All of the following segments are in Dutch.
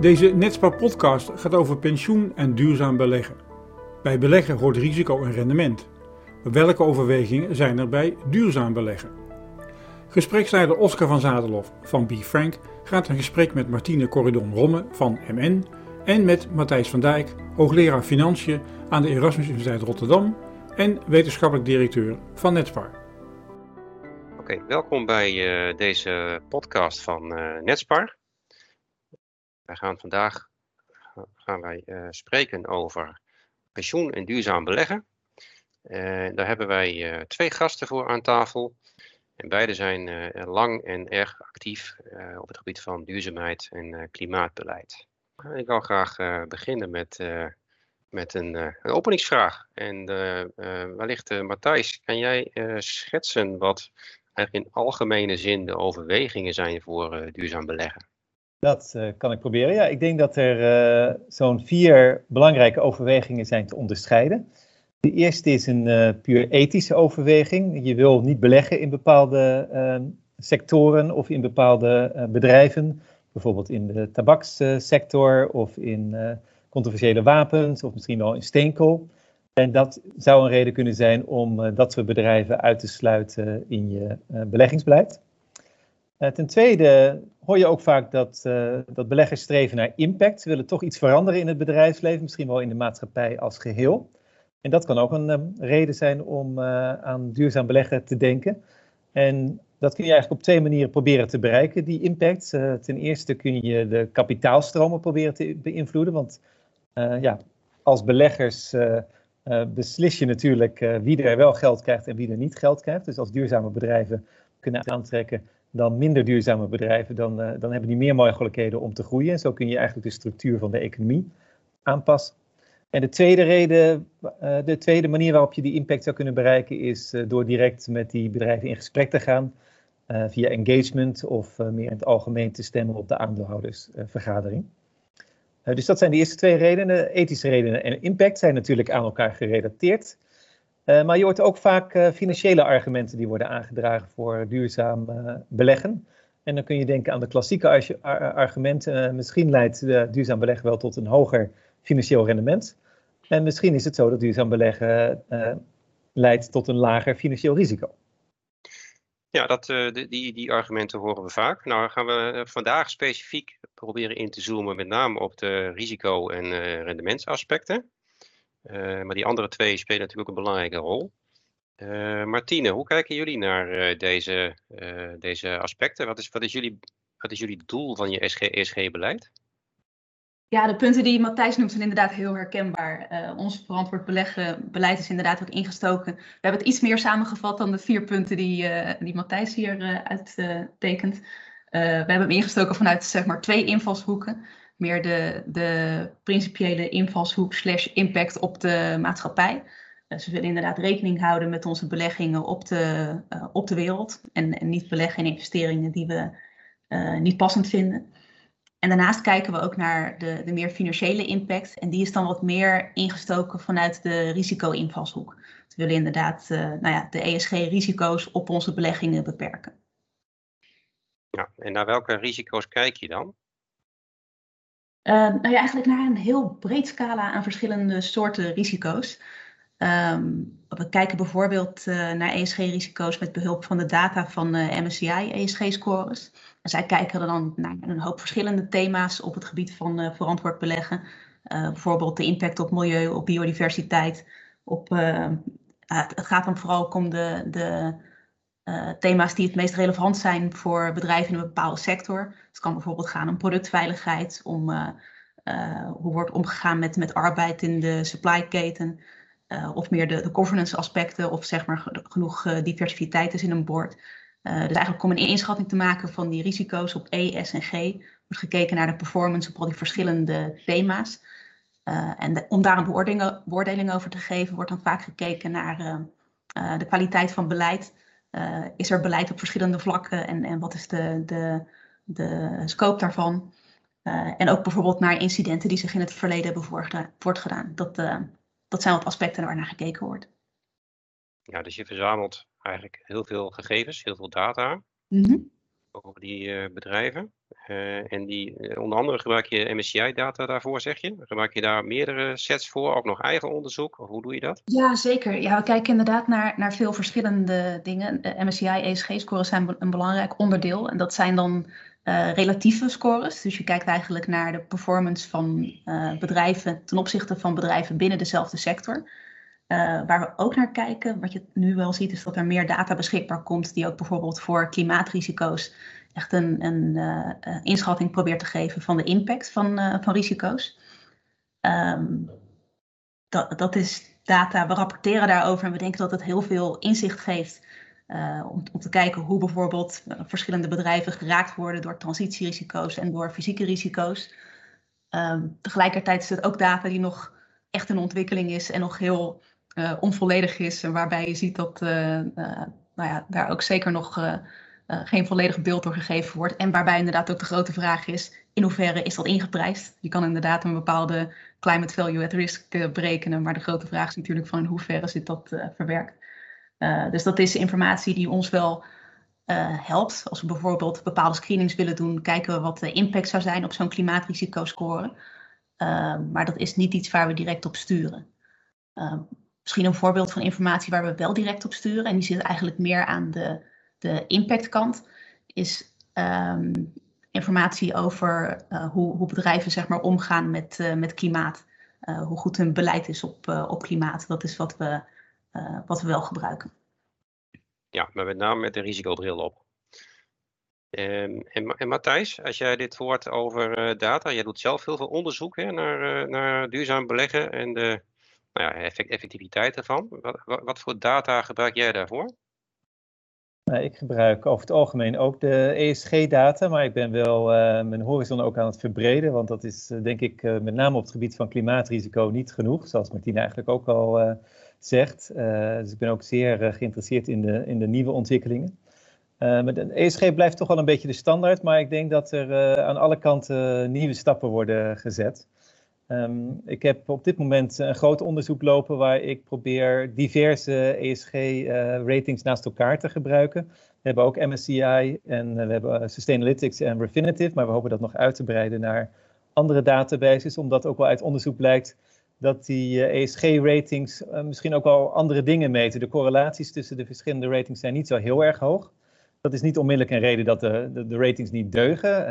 Deze Netspar podcast gaat over pensioen en duurzaam beleggen. Bij beleggen hoort risico en rendement. Welke overwegingen zijn er bij duurzaam beleggen? Gespreksleider Oscar van Zadelof van B. Frank gaat een gesprek met Martine Corridon Romme van MN en met Matthijs van Dijk, hoogleraar financiën aan de Erasmus Universiteit Rotterdam en wetenschappelijk directeur van Netspar. Oké, welkom bij uh, deze podcast van uh, Netspar. Wij gaan vandaag gaan wij, uh, spreken over pensioen en duurzaam beleggen. daar hebben wij twee gasten voor aan tafel. En beide zijn lang en erg actief op het gebied van duurzaamheid en klimaatbeleid. Ik wil graag beginnen met met een, een openingsvraag. En wellicht, Matthijs, kan jij schetsen wat eigenlijk in algemene zin de overwegingen zijn voor duurzaam beleggen? Dat kan ik proberen. Ja, ik denk dat er zo'n vier belangrijke overwegingen zijn te onderscheiden. De eerste is een puur ethische overweging. Je wil niet beleggen in bepaalde sectoren of in bepaalde bedrijven. Bijvoorbeeld in de tabakssector of in controversiële wapens of misschien wel in steenkool. En dat zou een reden kunnen zijn om uh, dat soort bedrijven uit te sluiten in je uh, beleggingsbeleid. Uh, ten tweede hoor je ook vaak dat, dat beleggers streven naar impact. Ze willen toch iets veranderen in het bedrijfsleven, misschien wel in de maatschappij als geheel. En dat kan ook een reden zijn om aan duurzaam beleggen te denken. En dat kun je eigenlijk op twee manieren proberen te bereiken, die impact. ten eerste kun je de kapitaalstromen proberen te beïnvloeden, want ja, als beleggers beslis je natuurlijk wie er wel geld krijgt en wie er niet geld krijgt. Dus als duurzame bedrijven kunnen aantrekken dan minder duurzame bedrijven, dan, dan hebben die meer mogelijkheden om te groeien. En zo kun je eigenlijk de structuur van de economie aanpassen. En de tweede reden, de tweede manier waarop je die impact zou kunnen bereiken, is door direct met die bedrijven in gesprek te gaan. via engagement of meer in het algemeen te stemmen op de aandeelhoudersvergadering. Eh, dus dat zijn de eerste twee redenen. Ethische redenen en impact zijn natuurlijk aan elkaar gerelateerd. Uh, maar je hoort ook vaak uh, financiële argumenten die worden aangedragen voor duurzaam beleggen. En dan kun je denken aan de klassieke argumenten. misschien leidt duurzaam beleggen wel tot een hoger financieel rendement. En misschien is het zo dat duurzaam beleggen leidt tot een lager financieel risico. Ja, dat, die, die argumenten horen we vaak. Nou gaan we vandaag specifiek proberen in te zoomen met name op de risico- en rendementsaspecten. Uh, maar die andere twee spelen natuurlijk ook een belangrijke rol. Uh, Martine, hoe kijken jullie naar deze, deze aspecten? Wat is, wat, is jullie, wat is jullie doel van je ESG-beleid? Ja, de punten die Matthijs noemt zijn inderdaad heel herkenbaar. Uh, ons verantwoord beleggen beleid is inderdaad ook ingestoken. We hebben het iets meer samengevat dan de vier punten die, die Matthijs hier uh, uittekent. Eh, we hebben hem ingestoken vanuit zeg maar twee invalshoeken. Meer de, de principiële invalshoek slash impact op de maatschappij. Dus we willen inderdaad rekening houden met onze beleggingen op de, uh, op de wereld. En, niet beleggen in investeringen die we uh, niet passend vinden. En daarnaast kijken we ook naar de, de meer financiële impact. En die is dan wat meer ingestoken vanuit de risico-invalshoek. We willen inderdaad nou ja, de ESG-risico's op onze beleggingen beperken. Ja, en naar welke risico's kijk je dan? Uh, nou ja, eigenlijk naar een heel breed scala aan verschillende soorten risico's. Um, we kijken bijvoorbeeld uh, naar ESG-risico's met behulp van de data van uh, MSCI ESG-scores. En zij kijken dan naar een hoop verschillende thema's op het gebied van uh, verantwoord beleggen. bijvoorbeeld de impact op milieu, op biodiversiteit. Op, het gaat dan vooral om de, de uh, thema's die het meest relevant zijn voor bedrijven in een bepaalde sector. Het kan bijvoorbeeld gaan om productveiligheid, om uh, uh, hoe wordt omgegaan met, met arbeid in de supply-keten, of meer de, de, governance aspecten, of zeg maar genoeg diversiteit is in een board. dus eigenlijk om een inschatting te maken van die risico's op E, S en G, wordt gekeken naar de performance op al die verschillende thema's. en om daar een beoordeling over te geven, wordt dan vaak gekeken naar de kwaliteit van beleid. Uh, is er beleid op verschillende vlakken en, en wat is de, de, de scope daarvan? Uh, en ook bijvoorbeeld naar incidenten die zich in het verleden hebben voortgedaan. Dat, uh, dat zijn wat aspecten waar naar gekeken wordt. Ja, dus je verzamelt eigenlijk heel veel gegevens, heel veel data. Mm -hmm. Over die bedrijven. en die, onder andere gebruik je MSCI-data daarvoor, zeg je? Gebruik je daar meerdere sets voor, ook nog eigen onderzoek? Hoe doe je dat? Ja, zeker. Ja, we kijken inderdaad naar, naar veel verschillende dingen. MSCI ESG-scores zijn een belangrijk onderdeel. En dat zijn dan relatieve scores. Dus je kijkt eigenlijk naar de performance van bedrijven ten opzichte van bedrijven binnen dezelfde sector. Uh, waar we ook naar kijken, wat je nu wel ziet, is dat er meer data beschikbaar komt, die ook bijvoorbeeld voor klimaatrisico's echt een, een inschatting probeert te geven van de impact van, van risico's. Um, dat, dat is data, we rapporteren daarover en we denken dat het heel veel inzicht geeft om, te kijken hoe bijvoorbeeld verschillende bedrijven geraakt worden door transitierisico's en door fysieke risico's. Um, tegelijkertijd is het ook data die nog echt een ontwikkeling is en nog heel uh, onvolledig is. En waarbij je ziet dat nou ja, daar ook zeker nog geen volledig beeld door gegeven wordt. En waarbij inderdaad ook de grote vraag is, in hoeverre is dat ingeprijsd? Je kan inderdaad een bepaalde climate value at risk berekenen, maar de grote vraag is natuurlijk van in hoeverre zit dat verwerkt. Dus dat is informatie die ons wel helpt. Als we bijvoorbeeld bepaalde screenings willen doen, kijken we wat de impact zou zijn op zo'n klimaatrisico-score. Uh, maar dat is niet iets waar we direct op sturen. Misschien een voorbeeld van informatie waar we wel direct op sturen, en die zit eigenlijk meer aan de, de impactkant, is um, informatie over hoe, hoe, bedrijven zeg maar, omgaan met, met klimaat. hoe goed hun beleid is op, op klimaat. Dat is wat we wat we wel gebruiken. Ja, maar met name met de risicobril op. Um, en, Matthijs, als jij dit hoort over data, jij doet zelf heel veel onderzoek hè, naar, naar duurzaam beleggen en de nou ja, effectiviteit ervan. Wat, wat, voor data gebruik jij daarvoor? Nou, ik gebruik over het algemeen ook de ESG-data, maar ik ben wel uh, mijn horizon ook aan het verbreden, want dat is denk ik met name op het gebied van klimaatrisico niet genoeg, zoals Martine eigenlijk ook al zegt. Dus ik ben ook zeer geïnteresseerd in de, in de nieuwe ontwikkelingen. De ESG blijft toch wel een beetje de standaard, maar ik denk dat er aan alle kanten nieuwe stappen worden gezet. Um, ik heb op dit moment een groot onderzoek lopen waar ik probeer diverse ESG-ratings naast elkaar te gebruiken. We hebben ook MSCI en we hebben Sustainalytics en Refinitiv, maar we hopen dat nog uit te breiden naar andere databases, omdat ook wel uit onderzoek blijkt dat die ESG-ratings eh, e misschien ook wel andere dingen meten. De correlaties tussen de verschillende ratings zijn niet zo heel erg hoog. Dat is niet onmiddellijk een reden dat de, de, ratings niet deugen.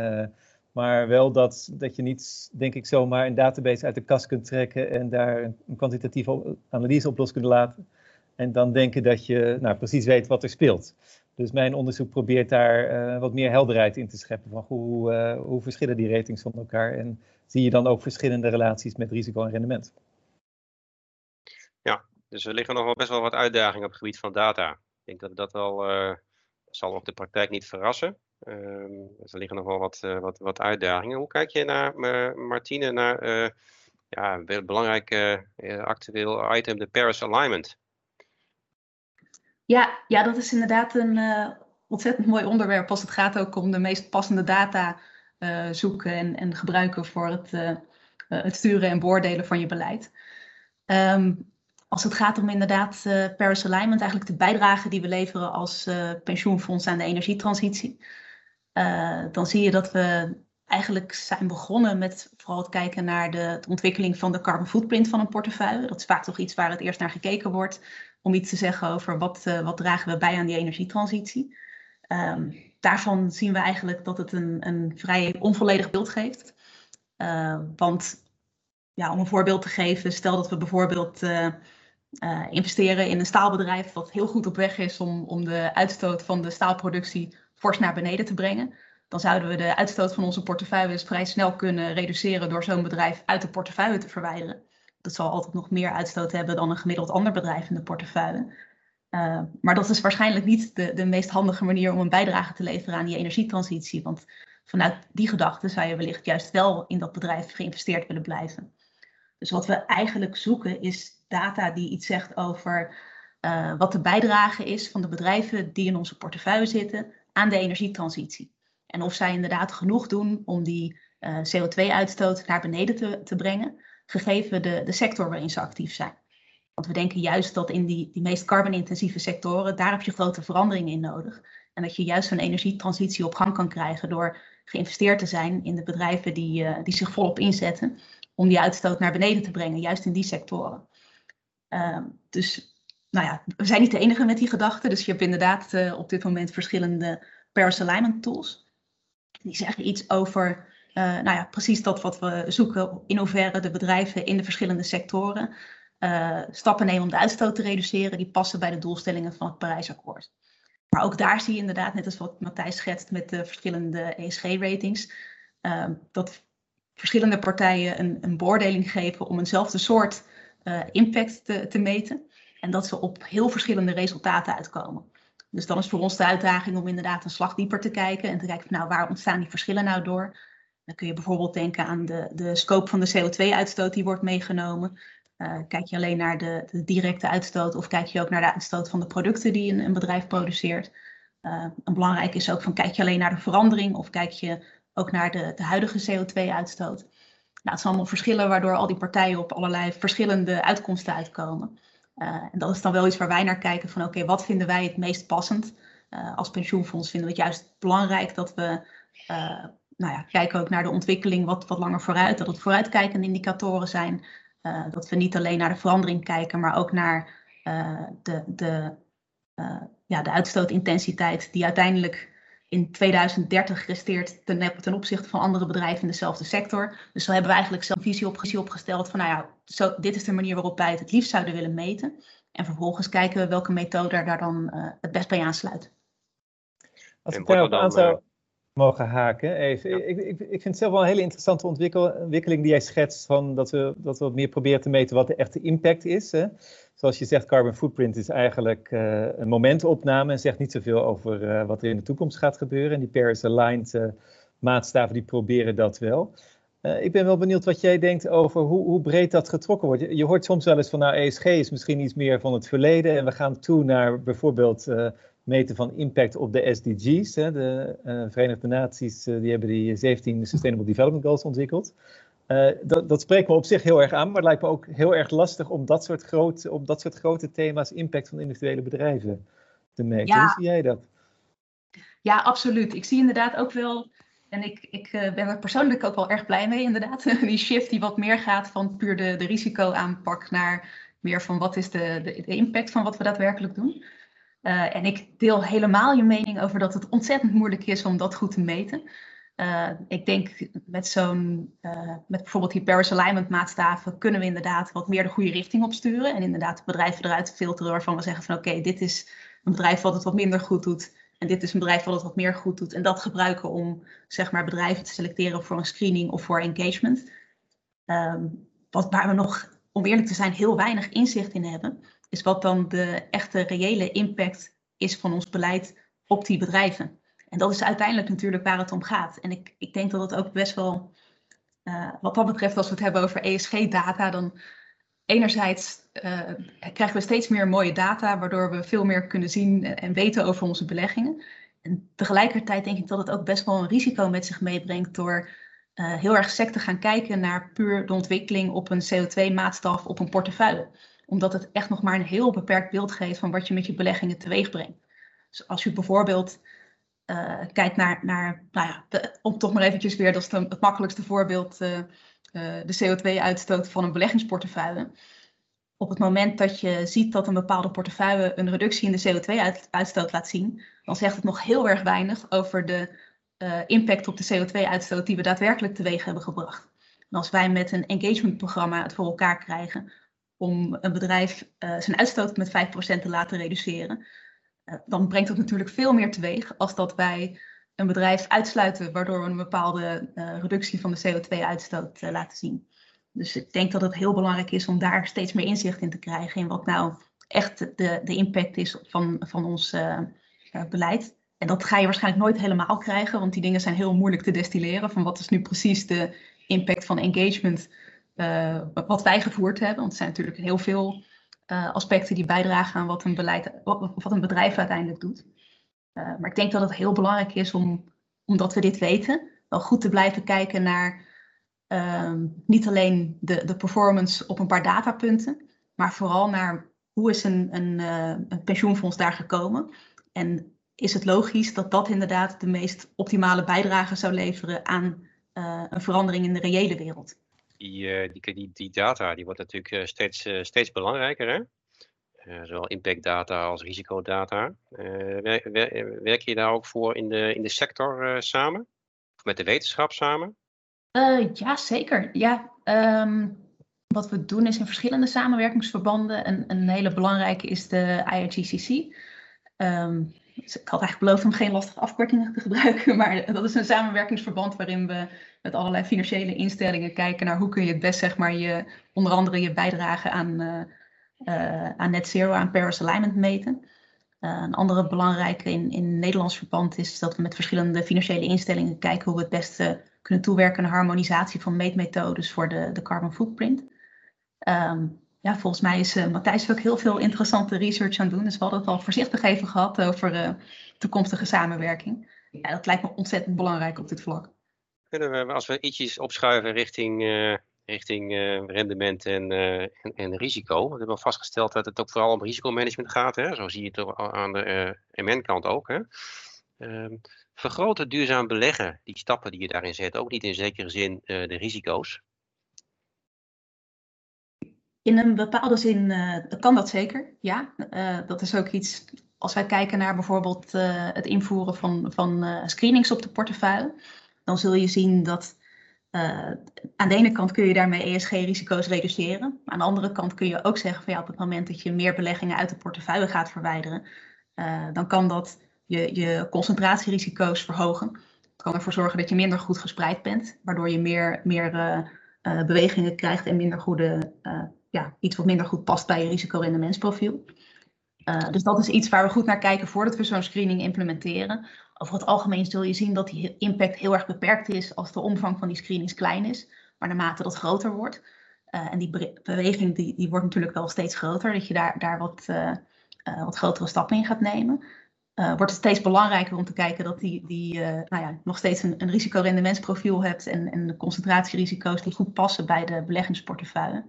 Maar wel dat, dat je niet, denk ik, zomaar een database uit de kast kunt trekken en daar een, kwantitatieve analyse op los kunt laten. En dan denken dat je nou, precies weet wat er speelt. Dus mijn onderzoek probeert daar uh, wat meer helderheid in te scheppen van hoe, uh, hoe verschillen die ratings van elkaar en zie je dan ook verschillende relaties met risico en rendement. Ja, dus er liggen nog wel best wel wat uitdagingen op het gebied van data. Ik denk dat dat wel, uh, zal op de praktijk niet verrassen. Uh, dus er liggen nog wel wat, uh, wat, wat uitdagingen. Hoe kijk je naar, Martine, naar ja, een belangrijk actueel item, de Paris Alignment? Ja, ja, dat is inderdaad een ontzettend mooi onderwerp als het gaat ook om de meest passende data zoeken en, en, gebruiken voor het, het, sturen en beoordelen van je beleid. Um, als het gaat om inderdaad Paris Alignment, eigenlijk de bijdrage die we leveren als pensioenfonds aan de energietransitie, dan zie je dat we eigenlijk zijn begonnen met vooral het kijken naar de, ontwikkeling van de carbon footprint van een portefeuille. Dat is vaak toch iets waar het eerst naar gekeken wordt om iets te zeggen over wat, wat dragen we bij aan die energietransitie. Um, daarvan zien we eigenlijk dat het een, een vrij onvolledig beeld geeft. Uh, want ja, om een voorbeeld te geven, stel dat we bijvoorbeeld investeren in een staalbedrijf dat heel goed op weg is om, om de uitstoot van de staalproductie fors naar beneden te brengen. Dan zouden we de uitstoot van onze portefeuilles vrij snel kunnen reduceren door zo'n bedrijf uit de portefeuille te verwijderen. Dat zal altijd nog meer uitstoot hebben dan een gemiddeld ander bedrijf in de portefeuille. Uh, maar dat is waarschijnlijk niet de, de meest handige manier om een bijdrage te leveren aan die energietransitie. Want vanuit die gedachte zou je wellicht juist wel in dat bedrijf geïnvesteerd willen blijven. Dus wat we eigenlijk zoeken is data die iets zegt over uh, wat de bijdrage is van de bedrijven die in onze portefeuille zitten aan de energietransitie. En of zij inderdaad genoeg doen om die uh, CO2-uitstoot naar beneden te, te brengen, gegeven de, de sector waarin ze actief zijn. Want we denken juist dat in die, die meest carbon-intensieve sectoren, daar heb je grote veranderingen in nodig. En dat je juist zo'n energietransitie op gang kan krijgen door geïnvesteerd te zijn in de bedrijven die, die zich volop inzetten om die uitstoot naar beneden te brengen, juist in die sectoren. Ehm, dus nou ja, we zijn niet de enige met die gedachten. Dus je hebt inderdaad uh, op dit moment verschillende Paris Alignment tools. Die zeggen iets over uh, nou ja, precies dat wat we zoeken, in hoeverre de bedrijven in de verschillende sectoren uh, stappen nemen om de uitstoot te reduceren, die passen bij de doelstellingen van het Parijsakkoord. Maar ook daar zie je inderdaad, net als wat Matthijs schetst met de verschillende ESG-ratings, dat verschillende partijen een, een, beoordeling geven om eenzelfde soort impact te, te meten. En dat ze op heel verschillende resultaten uitkomen. Dus dan is voor ons de uitdaging om inderdaad een slag dieper te kijken en te kijken van nou waar ontstaan die verschillen nou door. Dan kun je bijvoorbeeld denken aan de, de scope van de CO2-uitstoot die wordt meegenomen. Uh, kijk je alleen naar de, directe uitstoot of kijk je ook naar de uitstoot van de producten die een, een bedrijf produceert. Uh, en belangrijk is ook van kijk je alleen naar de verandering of kijk je ook naar de, de huidige CO2-uitstoot. Nou, het zijn allemaal verschillen waardoor al die partijen op allerlei verschillende uitkomsten uitkomen. Uh, en dat is dan wel iets waar wij naar kijken van oké, wat vinden wij het meest passend? Uh, als pensioenfonds vinden we het juist belangrijk dat we uh, nou ja, kijken ook naar de ontwikkeling wat, wat langer vooruit. Dat het vooruitkijkende indicatoren zijn. dat we niet alleen naar de verandering kijken, maar ook naar de, de, ja, de uitstootintensiteit die uiteindelijk in 2030 resteert ten, opzichte van andere bedrijven in dezelfde sector. Dus zo hebben we eigenlijk zelf een visie, visie opgesteld van, nou ja, zo, dit is de manier waarop wij het het liefst zouden willen meten. En vervolgens kijken we welke methode daar dan uh, het best bij aansluit. Als ik daarop aan zou mogen haken, even. Ja. Ik, ik, ik vind het zelf wel een hele interessante ontwikkeling die jij schetst, van dat, we, dat we wat meer proberen te meten wat de echte impact is. Hè? zoals je zegt, carbon footprint is eigenlijk uh, een momentopname en zegt niet zoveel over uh, wat er in de toekomst gaat gebeuren. En die Paris-aligned uh, maatstaven die proberen dat wel. Ik ben wel benieuwd wat jij denkt over hoe, hoe, breed dat getrokken wordt. Je, hoort soms wel eens van, nou, ESG is misschien iets meer van het verleden en we gaan toe naar bijvoorbeeld meten van impact op de SDG's. Hè. De Verenigde Naties die hebben die 17 Sustainable Development Goals ontwikkeld. Uh, dat, dat, spreekt me op zich heel erg aan, maar het lijkt me ook heel erg lastig om dat soort grote, op dat soort grote thema's impact van individuele bedrijven te meten. Ja. Hoe zie jij dat? Ja, absoluut. Ik zie inderdaad ook wel, en ik, ik uh, ben er persoonlijk ook wel erg blij mee inderdaad, die shift die wat meer gaat van puur de, de risicoaanpak naar meer van wat is de, de, impact van wat we daadwerkelijk doen. Uh, en ik deel helemaal je mening over dat het ontzettend moeilijk is om dat goed te meten. Uh, ik denk met zo'n, met bijvoorbeeld die Paris Alignment maatstaven kunnen we inderdaad wat meer de goede richting opsturen. En inderdaad bedrijven eruit filteren waarvan we zeggen van oké, dit is een bedrijf wat het wat minder goed doet. En dit is een bedrijf wat het wat meer goed doet. En dat gebruiken om zeg maar bedrijven te selecteren voor een screening of voor engagement. Um, wat, waar we nog, om eerlijk te zijn, heel weinig inzicht in hebben, is wat dan de echte reële impact is van ons beleid op die bedrijven. En dat is uiteindelijk natuurlijk waar het om gaat. En ik, ik denk dat het ook best wel, uh, wat dat betreft, als we het hebben over ESG-data, dan enerzijds uh, krijgen we steeds meer mooie data, waardoor we veel meer kunnen zien en weten over onze beleggingen. En tegelijkertijd denk ik dat het ook best wel een risico met zich meebrengt door uh, heel erg sec te gaan kijken naar puur de ontwikkeling op een CO2-maatstaf op een portefeuille. Omdat het echt nog maar een heel beperkt beeld geeft van wat je met je beleggingen teweeg brengt. Dus als je bijvoorbeeld uh, kijk naar, naar nou ja, om toch maar eventjes weer, dat is het, het makkelijkste voorbeeld, de CO2-uitstoot van een beleggingsportefeuille. Op het moment dat je ziet dat een bepaalde portefeuille een reductie in de CO2-uitstoot laat zien, dan zegt het nog heel erg weinig over de impact op de CO2-uitstoot die we daadwerkelijk teweeg hebben gebracht. En als wij met een engagementprogramma het voor elkaar krijgen om een bedrijf zijn uitstoot met 5% te laten reduceren, eh, dan brengt dat natuurlijk veel meer teweeg als dat wij een bedrijf uitsluiten, waardoor we een bepaalde uh, reductie van de CO2-uitstoot uh, eh, laten zien. Dus ik denk dat het heel belangrijk is om daar steeds meer inzicht in te krijgen in wat nou echt de, de impact is van, van ons uh, beleid. En dat ga je waarschijnlijk nooit helemaal krijgen, want die dingen zijn heel moeilijk te destilleren. Van wat is nu precies de impact van engagement wat wij gevoerd hebben? Want er zijn natuurlijk heel veel aspecten die bijdragen aan wat een, beleid, wat, een bedrijf uiteindelijk doet. Uh, maar ik denk dat het heel belangrijk is om, omdat we dit weten, wel goed te blijven kijken naar uh, niet alleen de, de performance op een paar datapunten, maar vooral naar hoe is een, een, uh, een pensioenfonds daar gekomen. En is het logisch dat dat inderdaad de meest optimale bijdrage zou leveren aan een verandering in de reële wereld. Die, die, die, die data die wordt natuurlijk steeds, steeds belangrijker. Hè? Uh, zowel impactdata als risicodata. Uh, werk, werk, je daar ook voor in de, in de sector uh, samen? Of met de wetenschap samen? ja, zeker. Ja, um, wat we doen is in verschillende samenwerkingsverbanden. En een hele belangrijke is de IRGCC. Ehm, dus ik had eigenlijk beloofd om geen lastige afkortingen te gebruiken, maar dat is een samenwerkingsverband waarin we met allerlei financiële instellingen kijken naar hoe kun je het best, zeg maar, je, onder andere je bijdrage aan aan net zero, aan Paris Alignment meten. Uh, een andere belangrijke in, in Nederlands verband is dat we met verschillende financiële instellingen kijken hoe we het beste kunnen toewerken aan harmonisatie van meetmethodes voor de, de carbon footprint. Um, ja, volgens mij is uh, Matthijs ook heel veel interessante research aan het doen. Dus we hadden het al voorzichtig even gehad over toekomstige samenwerking. Ja, dat lijkt me ontzettend belangrijk op dit vlak. Kunnen we, als we ietsjes opschuiven richting richting uh, rendement en, uh, en, en, risico. We hebben vastgesteld dat het ook vooral om risicomanagement gaat. Hè? Zo zie je het aan de uh, MN-kant ook. Hè? Um, vergroten duurzaam beleggen, die stappen die je daarin zet, ook niet in zekere zin de risico's? In een bepaalde zin kan dat zeker, ja. dat is ook iets, als wij kijken naar bijvoorbeeld het invoeren van, van screenings op de portefeuille, dan zul je zien dat uh, aan de ene kant kun je daarmee ESG-risico's reduceren. Aan de andere kant kun je ook zeggen van ja, op het moment dat je meer beleggingen uit de portefeuille gaat verwijderen, uh, dan kan dat je, je concentratierisico's verhogen. Het kan ervoor zorgen dat je minder goed gespreid bent, waardoor je meer, meer uh, bewegingen krijgt en minder goede, ja, iets wat minder goed past bij je risicorendementsprofiel. dus dat is iets waar we goed naar kijken voordat we zo'n screening implementeren over het algemeen zul je zien dat die impact heel erg beperkt is als de omvang van die screenings klein is. Maar naarmate dat groter wordt, uh, en die beweging die, die wordt natuurlijk wel steeds groter, dat je daar, daar wat, uh, uh, wat grotere stappen in gaat nemen. wordt het steeds belangrijker om te kijken dat die, die nou ja, nog steeds een, een risicorendementsprofiel hebt en, en de concentratierisico's die goed passen bij de beleggingsportefeuille.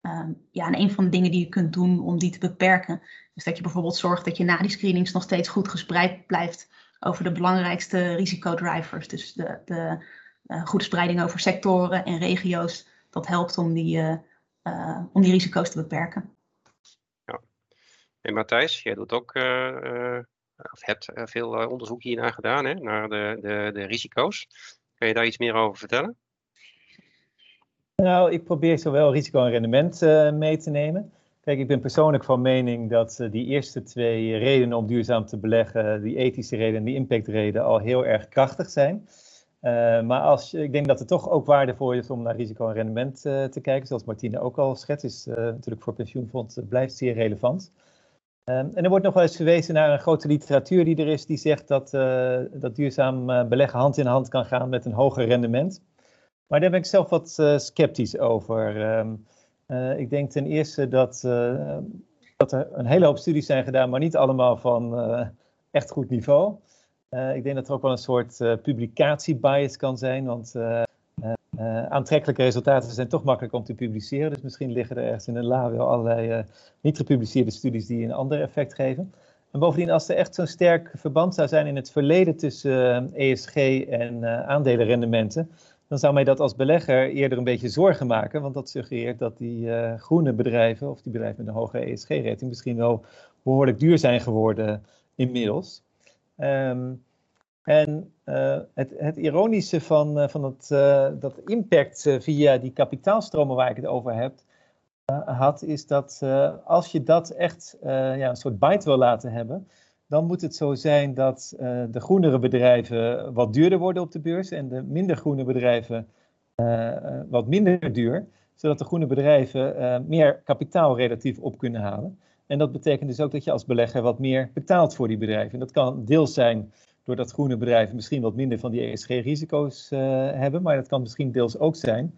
Ehm, ja, en een van de dingen die je kunt doen om die te beperken, is dat je bijvoorbeeld zorgt dat je na die screenings nog steeds goed gespreid blijft over de belangrijkste risicodrivers. Dus de, de uh, goede spreiding over sectoren en regio's. Dat helpt om die, uh, uh, om die risico's te beperken. Ja. En Matthijs, jij doet ook, of hebt veel onderzoek hiernaar gedaan, hè, naar de, de, de risico's. Kan je daar iets meer over vertellen? Nou, ik probeer zowel risico en rendement mee te nemen. Kijk, ik ben persoonlijk van mening dat uh, die eerste twee redenen om duurzaam te beleggen, die ethische reden en die impactreden, al heel erg krachtig zijn. Uh, maar als, ik denk dat het toch ook waardevol is om naar risico en rendement uh, te kijken, zoals Martine ook al schetst, is natuurlijk voor pensioenfonds blijft zeer relevant. en er wordt nog wel eens verwezen naar een grote literatuur die er is, die zegt dat, dat duurzaam beleggen hand in hand kan gaan met een hoger rendement. Maar daar ben ik zelf wat sceptisch over. Um, uh, ik denk ten eerste dat, uh, dat er een hele hoop studies zijn gedaan, maar niet allemaal van uh, echt goed niveau. ik denk dat er ook wel een soort publicatiebias kan zijn, want aantrekkelijke resultaten zijn toch makkelijk om te publiceren. Dus misschien liggen er ergens in een la wel allerlei niet gepubliceerde studies die een ander effect geven. En bovendien, als er echt zo'n sterk verband zou zijn in het verleden tussen ESG en aandelenrendementen, dan zou mij dat als belegger eerder een beetje zorgen maken. Want dat suggereert dat die uh, groene bedrijven, of die bedrijven met een hoge ESG-rating, misschien wel behoorlijk duur zijn geworden inmiddels. Um, en uh, het, het, ironische van, uh, van het, dat impact via die kapitaalstromen waar ik het over heb, had, is dat als je dat echt ja, een soort bite wil laten hebben, dan moet het zo zijn dat uh, de groenere bedrijven wat duurder worden op de beurs en de minder groene bedrijven uh, wat minder duur, zodat de groene bedrijven meer kapitaal relatief op kunnen halen. En dat betekent dus ook dat je als belegger wat meer betaalt voor die bedrijven. En dat kan deels zijn doordat groene bedrijven misschien wat minder van die ESG-risico's hebben, maar dat kan misschien deels ook zijn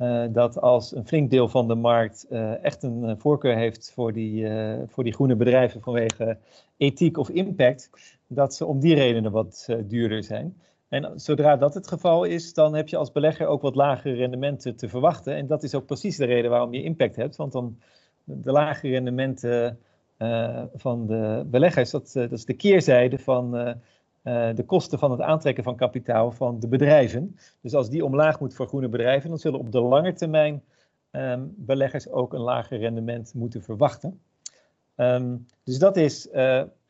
uh, dat als een flink deel van de markt uh, echt een uh, voorkeur heeft voor die, voor die groene bedrijven vanwege ethiek of impact, dat ze om die redenen wat duurder zijn. En zodra dat het geval is, dan heb je als belegger ook wat lagere rendementen te verwachten. En dat is ook precies de reden waarom je impact hebt, want dan de lagere rendementen van de beleggers. Dat, dat is de keerzijde van de kosten van het aantrekken van kapitaal van de bedrijven. Dus als die omlaag moet voor groene bedrijven, dan zullen op de lange termijn ehm, beleggers ook een lager rendement moeten verwachten. Ehm, dus dat is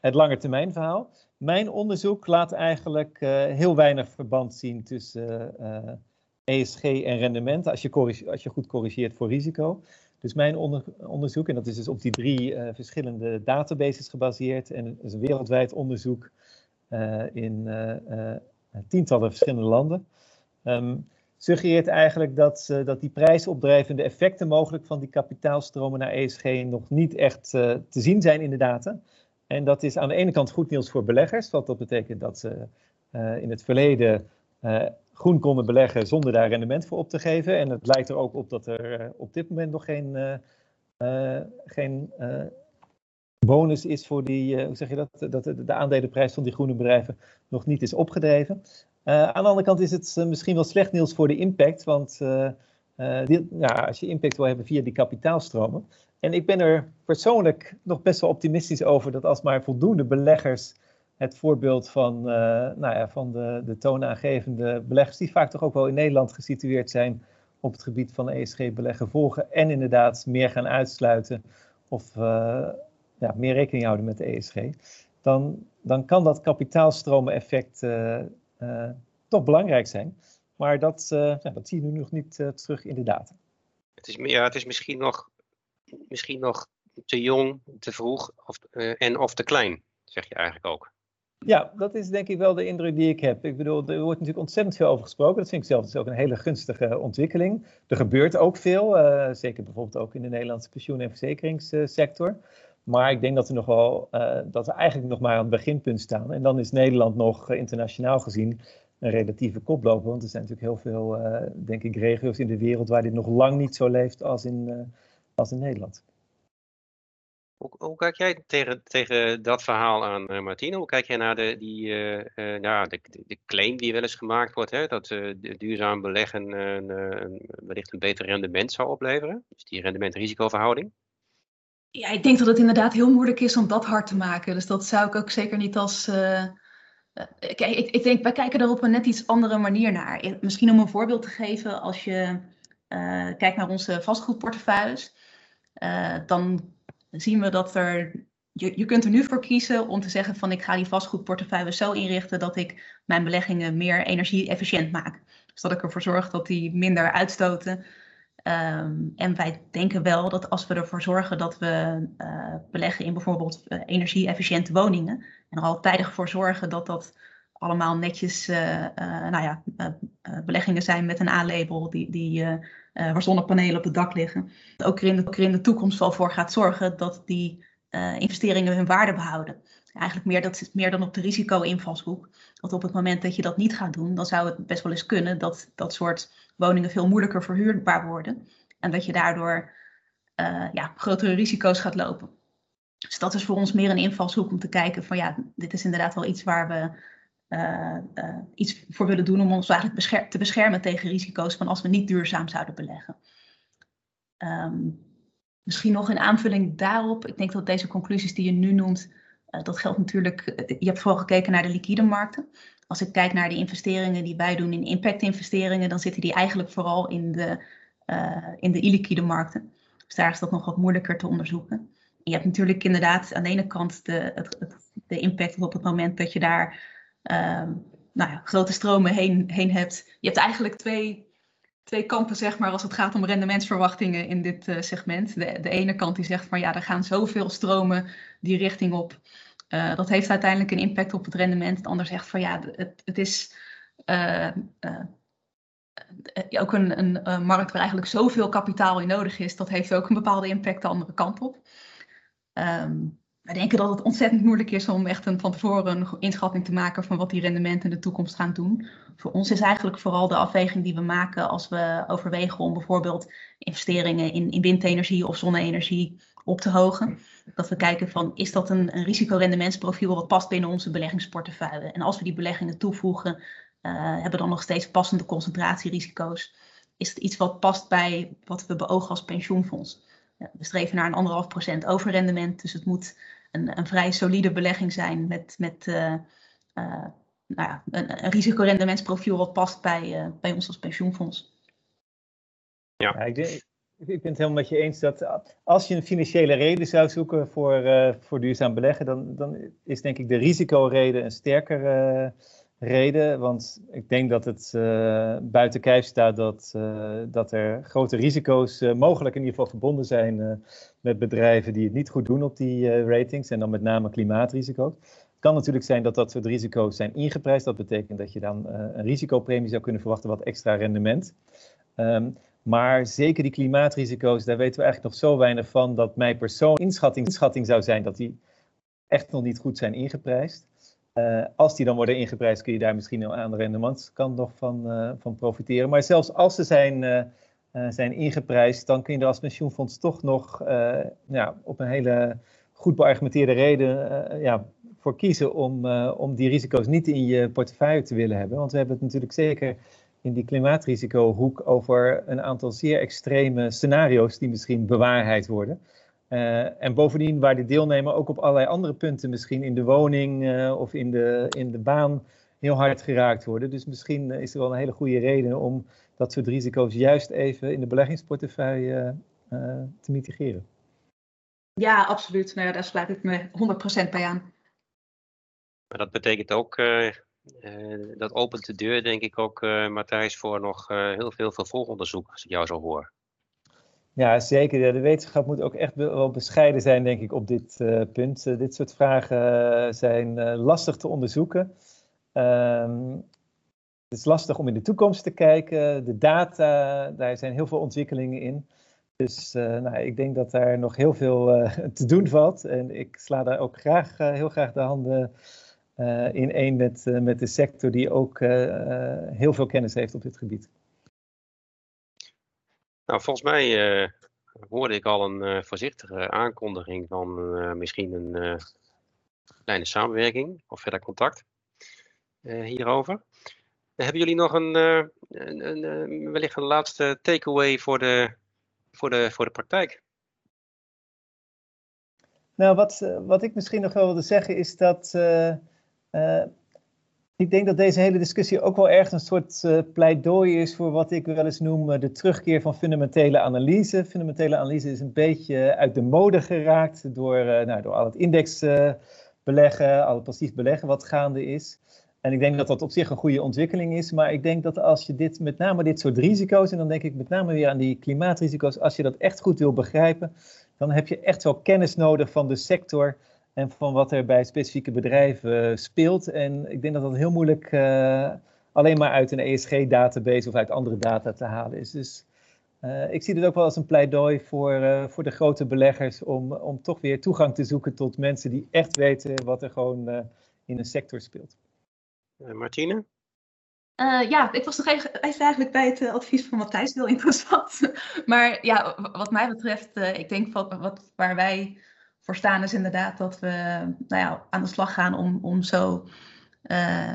het lange termijn verhaal. Mijn onderzoek laat eigenlijk heel weinig verband zien tussen ESG en rendement, als je, als je goed corrigeert voor risico. Dus mijn onderzoek, en dat is dus op die drie verschillende databases gebaseerd, en is een wereldwijd onderzoek in uh, tientallen verschillende landen, um, suggereert eigenlijk dat, dat die prijsopdrijvende effecten mogelijk van die kapitaalstromen naar ESG nog niet echt te zien zijn in de data. En dat is aan de ene kant goed nieuws voor beleggers, want dat betekent dat ze in het verleden groen konden beleggen zonder daar rendement voor op te geven. En het lijkt er ook op dat er eh, op dit moment nog geen, geen bonus is voor die, hoe zeg je dat, dat de, aandelenprijs van die groene bedrijven nog niet is opgedreven. aan de andere kant is het misschien wel slecht nieuws voor de impact, want als je impact wil hebben via die kapitaalstromen. En ik ben er persoonlijk nog best wel optimistisch over dat als maar voldoende beleggers het voorbeeld van, nou ja, van de, de toonaangevende beleggers, die vaak toch ook wel in Nederland gesitueerd zijn op het gebied van ESG-beleggen, volgen en inderdaad meer gaan uitsluiten of ja, meer rekening houden met de ESG, dan, dan kan dat kapitaalstromen-effect uh, toch belangrijk zijn. Maar dat, ja, dat zie je nu nog niet terug in de data. Het is, ja, het is misschien, nog, misschien nog te jong, te vroeg of, en of te klein, zeg je eigenlijk ook. Ja, dat is denk ik wel de indruk die ik heb. Ik bedoel, er wordt natuurlijk ontzettend veel over gesproken. Dat vind ik zelf dus ook een hele gunstige ontwikkeling. Er gebeurt ook veel, uh, zeker bijvoorbeeld ook in de Nederlandse pensioen- en verzekeringssector. Maar ik denk dat we, nog wel, uh, dat we eigenlijk nog maar aan het beginpunt staan. En dan is Nederland nog uh, internationaal gezien een relatieve koploper. Want er zijn natuurlijk heel veel, denk ik, regio's in de wereld waar dit nog lang niet zo leeft als in, als in Nederland. Hoe, kijk jij tegen, tegen dat verhaal aan, uh, Martine? Hoe kijk jij naar de, die, uh, nou, de, de, claim die wel eens gemaakt wordt, hè, dat duurzaam beleggen wellicht een beter rendement zou opleveren? Dus die rendement-risicoverhouding? Ja, ik denk dat het inderdaad heel moeilijk is om dat hard te maken. Dus dat zou ik ook zeker niet als. kijk, ik, ik, denk, wij kijken er op een net iets andere manier naar. Misschien om een voorbeeld te geven, als je kijkt naar onze vastgoedportefeuilles, dan zien we dat er. Je, je kunt er nu voor kiezen om te zeggen van ik ga die vastgoedportefeuille zo inrichten dat ik mijn beleggingen meer energie-efficiënt maak. Dus dat ik ervoor zorg dat die minder uitstoten. Ehm, en wij denken wel dat als we ervoor zorgen dat we uh, beleggen in bijvoorbeeld uh, energie-efficiënte woningen en er al tijdig voor zorgen dat dat allemaal netjes uh, nou ja, beleggingen zijn met een A-label die, die waar zonnepanelen op het dak liggen. Ook er in de, ook er in de toekomst wel voor gaat zorgen dat die investeringen hun waarde behouden. Eigenlijk meer, dat meer dan op de risico-invalshoek. Want op het moment dat je dat niet gaat doen, dan zou het best wel eens kunnen dat dat soort woningen veel moeilijker verhuurbaar worden. En dat je daardoor uh, ja, grotere risico's gaat lopen. Dus dat is voor ons meer een invalshoek om te kijken van ja, dit is inderdaad wel iets waar we uh, uh, iets voor willen doen om ons eigenlijk te beschermen tegen risico's van als we niet duurzaam zouden beleggen. Um, misschien nog een aanvulling daarop. Ik denk dat deze conclusies die je nu noemt, dat geldt natuurlijk. je hebt vooral gekeken naar de liquide markten. Als ik kijk naar de investeringen die wij doen in impact-investeringen, dan zitten die eigenlijk vooral in de, in de illiquide markten. Dus daar is dat nog wat moeilijker te onderzoeken. je hebt natuurlijk inderdaad aan de ene kant de, het, de impact op het moment dat je daar um, nou ja, grote stromen heen, heen hebt. Je hebt eigenlijk twee, twee kampen, zeg maar, als het gaat om rendementsverwachtingen in dit uh, segment. De, de ene kant die zegt van ja, er gaan zoveel stromen die richting op. Uh, dat heeft uiteindelijk een impact op het rendement. De ander zegt van ja, het, het is uh, ook een, een markt waar eigenlijk zoveel kapitaal in nodig is. Dat heeft ook een bepaalde impact de andere kant op. Um, wij denken dat het ontzettend moeilijk is om echt van tevoren een inschatting te maken van wat die rendementen in de toekomst gaan doen. Voor ons is eigenlijk vooral de afweging die we maken als we overwegen om bijvoorbeeld investeringen in, in windenergie of zonne-energie op te hogen. Dat we kijken van is dat een, een risicorendementsprofiel wat past binnen onze beleggingsportefeuille. En als we die beleggingen toevoegen, uh, hebben we dan nog steeds passende concentratierisico's. Is het iets wat past bij wat we beogen als pensioenfonds? We streven naar een anderhalf procent overrendement. Dus het moet een, een vrij solide belegging zijn met, met nou ja, een, een risicorendementsprofiel wat past bij, bij ons als pensioenfonds. Ja, ja ik, denk, ik ben het helemaal met je eens dat als je een financiële reden zou zoeken voor, uh, voor duurzaam beleggen, dan, dan is denk ik de risicoreden een sterkere uh, reden. Want ik denk dat het uh, buiten kijf staat dat, dat er grote risico's mogelijk in ieder geval verbonden zijn met bedrijven die het niet goed doen op die ratings. En dan met name klimaatrisico's. Het kan natuurlijk zijn dat dat soort risico's zijn ingeprijsd. Dat betekent dat je dan een risicopremie zou kunnen verwachten, wat extra rendement. Um, maar zeker die klimaatrisico's, daar weten we eigenlijk nog zo weinig van dat mijn persoonlijke inschatting, inschatting zou zijn dat die echt nog niet goed zijn ingeprijsd. Uh, als die dan worden ingeprijsd, kun je daar misschien aan de rendementskant nog van, uh, van profiteren. Maar zelfs als ze zijn, uh, zijn ingeprijsd, dan kun je er als pensioenfonds toch nog ja, op een hele goed beargumenteerde reden ja, voor kiezen om, om die risico's niet in je portefeuille te willen hebben. Want we hebben het natuurlijk zeker in die klimaatrisicohoek over een aantal zeer extreme scenario's die misschien bewaarheid worden. Uh, en bovendien waar de deelnemer ook op allerlei andere punten, misschien in de woning uh, of in de, in de baan, heel hard geraakt worden. Dus misschien is er wel een hele goede reden om dat soort risico's juist even in de beleggingsportefeuille uh, te mitigeren. Ja, absoluut. Nou ja, daar sluit ik me 100% bij aan. Maar dat betekent ook uh, dat opent de deur, denk ik ook, uh, Matthijs, voor nog uh, heel veel vervolgonderzoek, als ik jou zo hoor. Ja, zeker. De wetenschap moet ook echt wel bescheiden zijn, denk ik, op dit punt. dit soort vragen zijn lastig te onderzoeken. Um, het is lastig om in de toekomst te kijken. De data, daar zijn heel veel ontwikkelingen in. Dus nou, ik denk dat daar nog heel veel te doen valt. En ik sla daar ook graag, heel graag de handen in één met, met de sector die ook heel veel kennis heeft op dit gebied. Nou, volgens mij hoorde ik al een voorzichtige aankondiging van misschien een kleine samenwerking of verder contact hierover. Hebben jullie nog een, een, wellicht een laatste takeaway voor de, voor, de, voor de praktijk? Nou, wat, wat ik misschien nog wel wilde zeggen is dat ik denk dat deze hele discussie ook wel erg een soort uh, pleidooi is voor wat ik wel eens noem uh, de terugkeer van fundamentele analyse. Fundamentele analyse is een beetje uit de mode geraakt door, nou, door al het indexbeleggen, al het passief beleggen wat gaande is. En ik denk dat dat op zich een goede ontwikkeling is. Maar ik denk dat als je dit, met name dit soort risico's, en dan denk ik met name weer aan die klimaatrisico's, als je dat echt goed wil begrijpen, dan heb je echt wel kennis nodig van de sector en van wat er bij specifieke bedrijven speelt. En ik denk dat dat heel moeilijk uh, alleen maar uit een ESG-database of uit andere data te halen is. Dus uh, ik zie dit ook wel als een pleidooi voor, uh, voor de grote beleggers om, om toch weer toegang te zoeken tot mensen die echt weten wat er gewoon in een sector speelt. Martine? Uh, ja, ik was nog even, eigenlijk bij het advies van Matthijs heel interessant. maar ja, wat mij betreft, uh, ik denk wat, wat, waar wij voor staan is inderdaad dat we nou ja, aan de slag gaan om, om zo uh,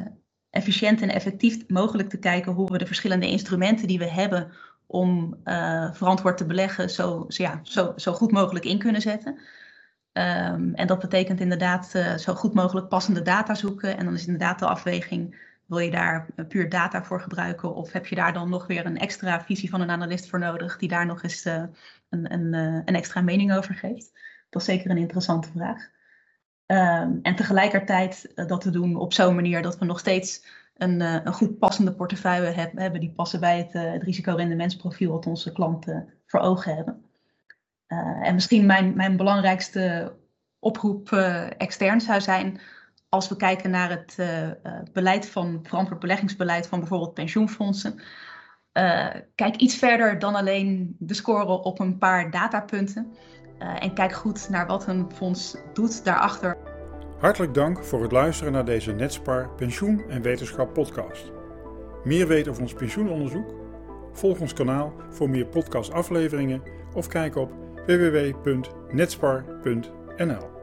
efficiënt en effectief mogelijk te kijken hoe we de verschillende instrumenten die we hebben om uh, verantwoord te beleggen zo, zo, ja, zo, zo goed mogelijk in kunnen zetten. Um, en dat betekent inderdaad uh, zo goed mogelijk passende data zoeken. En dan is inderdaad de afweging, wil je daar puur data voor gebruiken of heb je daar dan nog weer een extra visie van een analist voor nodig die daar nog eens een, een, een extra mening over geeft? Dat is zeker een interessante vraag. Um, en tegelijkertijd uh, dat te doen op zo'n manier dat we nog steeds een, uh, een goed passende portefeuille heb, hebben die passen bij het, uh, het risicorendementsprofiel wat onze klanten voor ogen hebben. en misschien mijn, mijn belangrijkste oproep extern zou zijn als we kijken naar het beleid van verantwoord beleggingsbeleid van bijvoorbeeld pensioenfondsen. kijk iets verder dan alleen de score op een paar datapunten. Uh, en kijk goed naar wat een fonds doet daarachter. Hartelijk dank voor het luisteren naar deze Netspar Pensioen en Wetenschap podcast. Meer weten over ons pensioenonderzoek? Volg ons kanaal voor meer podcastafleveringen of kijk op www.netspar.nl.